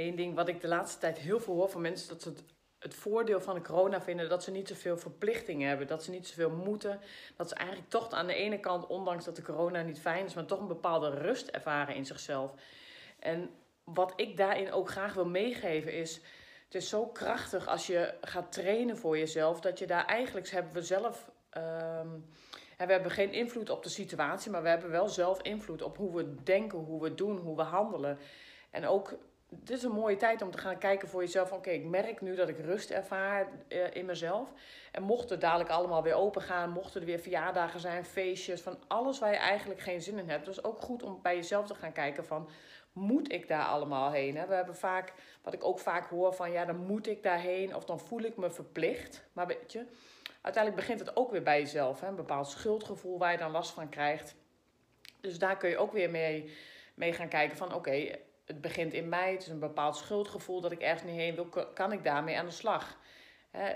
één ding wat ik de laatste tijd heel veel hoor van mensen, dat ze het, voordeel van de corona vinden dat ze niet zoveel verplichtingen hebben, dat ze niet zoveel moeten, dat ze eigenlijk toch aan de ene kant, ondanks dat de corona niet fijn is, maar toch een bepaalde rust ervaren in zichzelf. En wat ik daarin ook graag wil meegeven is, het is zo krachtig als je gaat trainen voor jezelf, dat je daar eigenlijk hebben we zelf. ehm, hè, we hebben geen invloed op de situatie, maar we hebben wel zelf invloed op hoe we denken, hoe we doen, hoe we handelen. En ook, dit is een mooie tijd om te gaan kijken voor jezelf. Oké, ik merk nu dat ik rust ervaar eh, in mezelf. En mocht het dadelijk allemaal weer open gaan, mochten er weer verjaardagen zijn, feestjes, van alles waar je eigenlijk geen zin in hebt. Dus ook goed om bij jezelf te gaan kijken van, moet ik daar allemaal heen? Hè? We hebben vaak, wat ik ook vaak hoor van, ja, dan moet ik daarheen of dan voel ik me verplicht. Maar weet je, uiteindelijk begint het ook weer bij jezelf. Hè? Een bepaald schuldgevoel waar je dan last van krijgt. Dus daar kun je ook weer mee, mee gaan kijken van, oké, het begint in mij. Het is een bepaald schuldgevoel dat ik ergens niet heen wil. Kan ik daarmee aan de slag?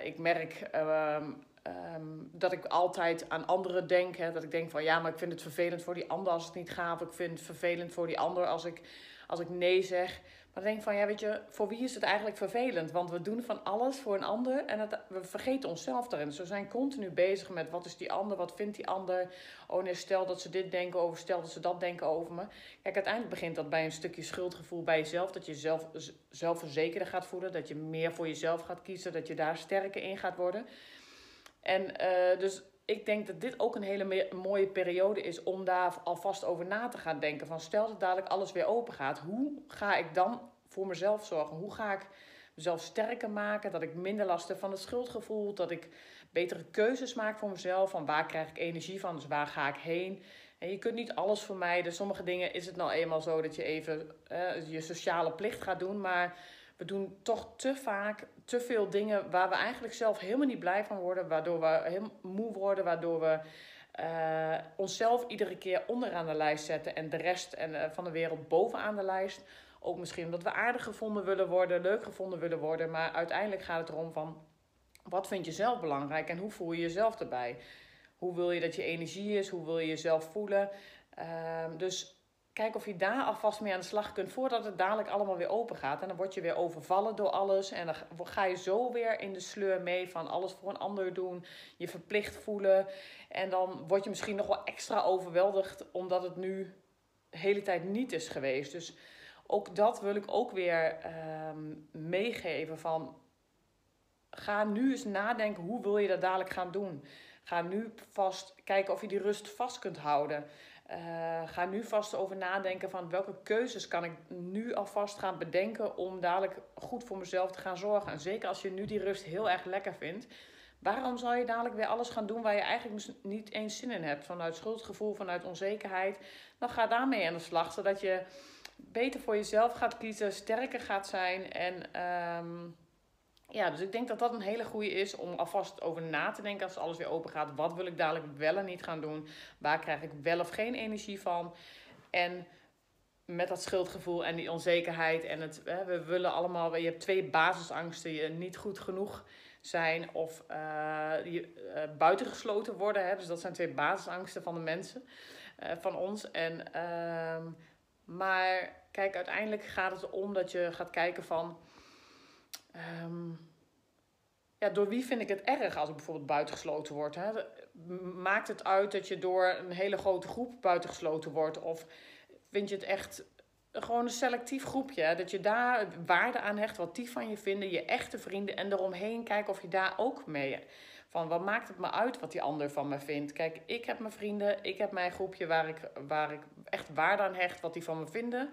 Ik merk ehm, ehm, dat ik altijd aan anderen denk. Dat ik denk van ja, maar ik vind het vervelend voor die ander als het niet gaat. Of ik vind het vervelend voor die ander als ik, als ik nee zeg. Maar denk van ja, weet je, voor wie is het eigenlijk vervelend? Want we doen van alles voor een ander en we vergeten onszelf daarin. Dus zijn continu bezig met wat is die ander, wat vindt die ander. Oh nee, stel dat ze dit denken over, stel dat ze dat denken over me. Kijk, uiteindelijk begint dat bij een stukje schuldgevoel bij jezelf. Dat je jezelf zelfverzekerder gaat voelen. Dat je meer voor jezelf gaat kiezen. Dat je daar sterker in gaat worden. En uh, dus ik denk dat dit ook een hele mooie periode is om daar alvast over na te gaan denken. Van stel dat dadelijk alles weer open gaat, hoe ga ik dan voor mezelf zorgen? Hoe ga ik mezelf sterker maken? Dat ik minder last heb van het schuldgevoel, dat ik betere keuzes maak voor mezelf. Van waar krijg ik energie van, dus waar ga ik heen? En je kunt niet alles vermijden. Sommige dingen is het nou eenmaal zo dat je even uh, je sociale plicht gaat doen, maar we doen toch te vaak te veel dingen waar we eigenlijk zelf helemaal niet blij van worden. Waardoor we heel moe worden, waardoor we uh, onszelf iedere keer onderaan de lijst zetten en de rest en, uh, van de wereld bovenaan de lijst. Ook misschien omdat we aardig gevonden willen worden, leuk gevonden willen worden. Maar uiteindelijk gaat het erom van wat vind je zelf belangrijk en hoe voel je jezelf erbij? Hoe wil je dat je energie is? Hoe wil je jezelf voelen? Uh, dus Kijk of je daar alvast mee aan de slag kunt voordat het dadelijk allemaal weer open gaat. En dan word je weer overvallen door alles. En dan ga je zo weer in de sleur mee van alles voor een ander doen. Je verplicht voelen. En dan word je misschien nog wel extra overweldigd omdat het nu de hele tijd niet is geweest. Dus ook dat wil ik ook weer um, meegeven van... Ga nu eens nadenken, hoe wil je dat dadelijk gaan doen? Ga nu vast kijken of je die rust vast kunt houden. Uh, ga nu vast over nadenken van welke keuzes kan ik nu alvast gaan bedenken om dadelijk goed voor mezelf te gaan zorgen. En zeker als je nu die rust heel erg lekker vindt. Waarom zou je dadelijk weer alles gaan doen waar je eigenlijk niet eens zin in hebt? Vanuit schuldgevoel, vanuit onzekerheid. Dan ga daarmee aan de slag, zodat je beter voor jezelf gaat kiezen, sterker gaat zijn en... Um, ja, dus ik denk dat dat een hele goede is om alvast over na te denken als alles weer open gaat. Wat wil ik dadelijk wel en niet gaan doen? Waar krijg ik wel of geen energie van? En met dat schuldgevoel en die onzekerheid en het, hè, we willen allemaal, je hebt twee basisangsten, je niet goed genoeg zijn of uh, je, uh, buitengesloten worden. Hè? Dus dat zijn twee basisangsten van de mensen, uh, van ons. En, uh, maar kijk, uiteindelijk gaat het om dat je gaat kijken van Um, ja, door wie vind ik het erg als ik bijvoorbeeld buitengesloten word? Hè? Maakt het uit dat je door een hele grote groep buitengesloten wordt? Of vind je het echt gewoon een selectief groepje? Dat je daar waarde aan hecht, wat die van je vinden, je echte vrienden en eromheen kijken of je daar ook mee. Van wat maakt het me uit wat die ander van me vindt? Kijk, ik heb mijn vrienden, ik heb mijn groepje waar ik, waar ik echt waarde aan hecht, wat die van me vinden.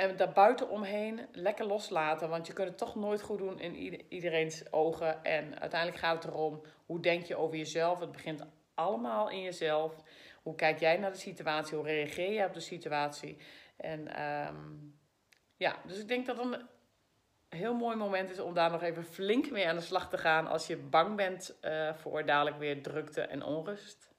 En daar buiten omheen lekker loslaten. Want je kunt het toch nooit goed doen in iedereen's ogen. En uiteindelijk gaat het erom, hoe denk je over jezelf? Het begint allemaal in jezelf. Hoe kijk jij naar de situatie? Hoe reageer je op de situatie? En um, ja, dus ik denk dat het een heel mooi moment is om daar nog even flink mee aan de slag te gaan. Als je bang bent uh, voor dadelijk weer drukte en onrust.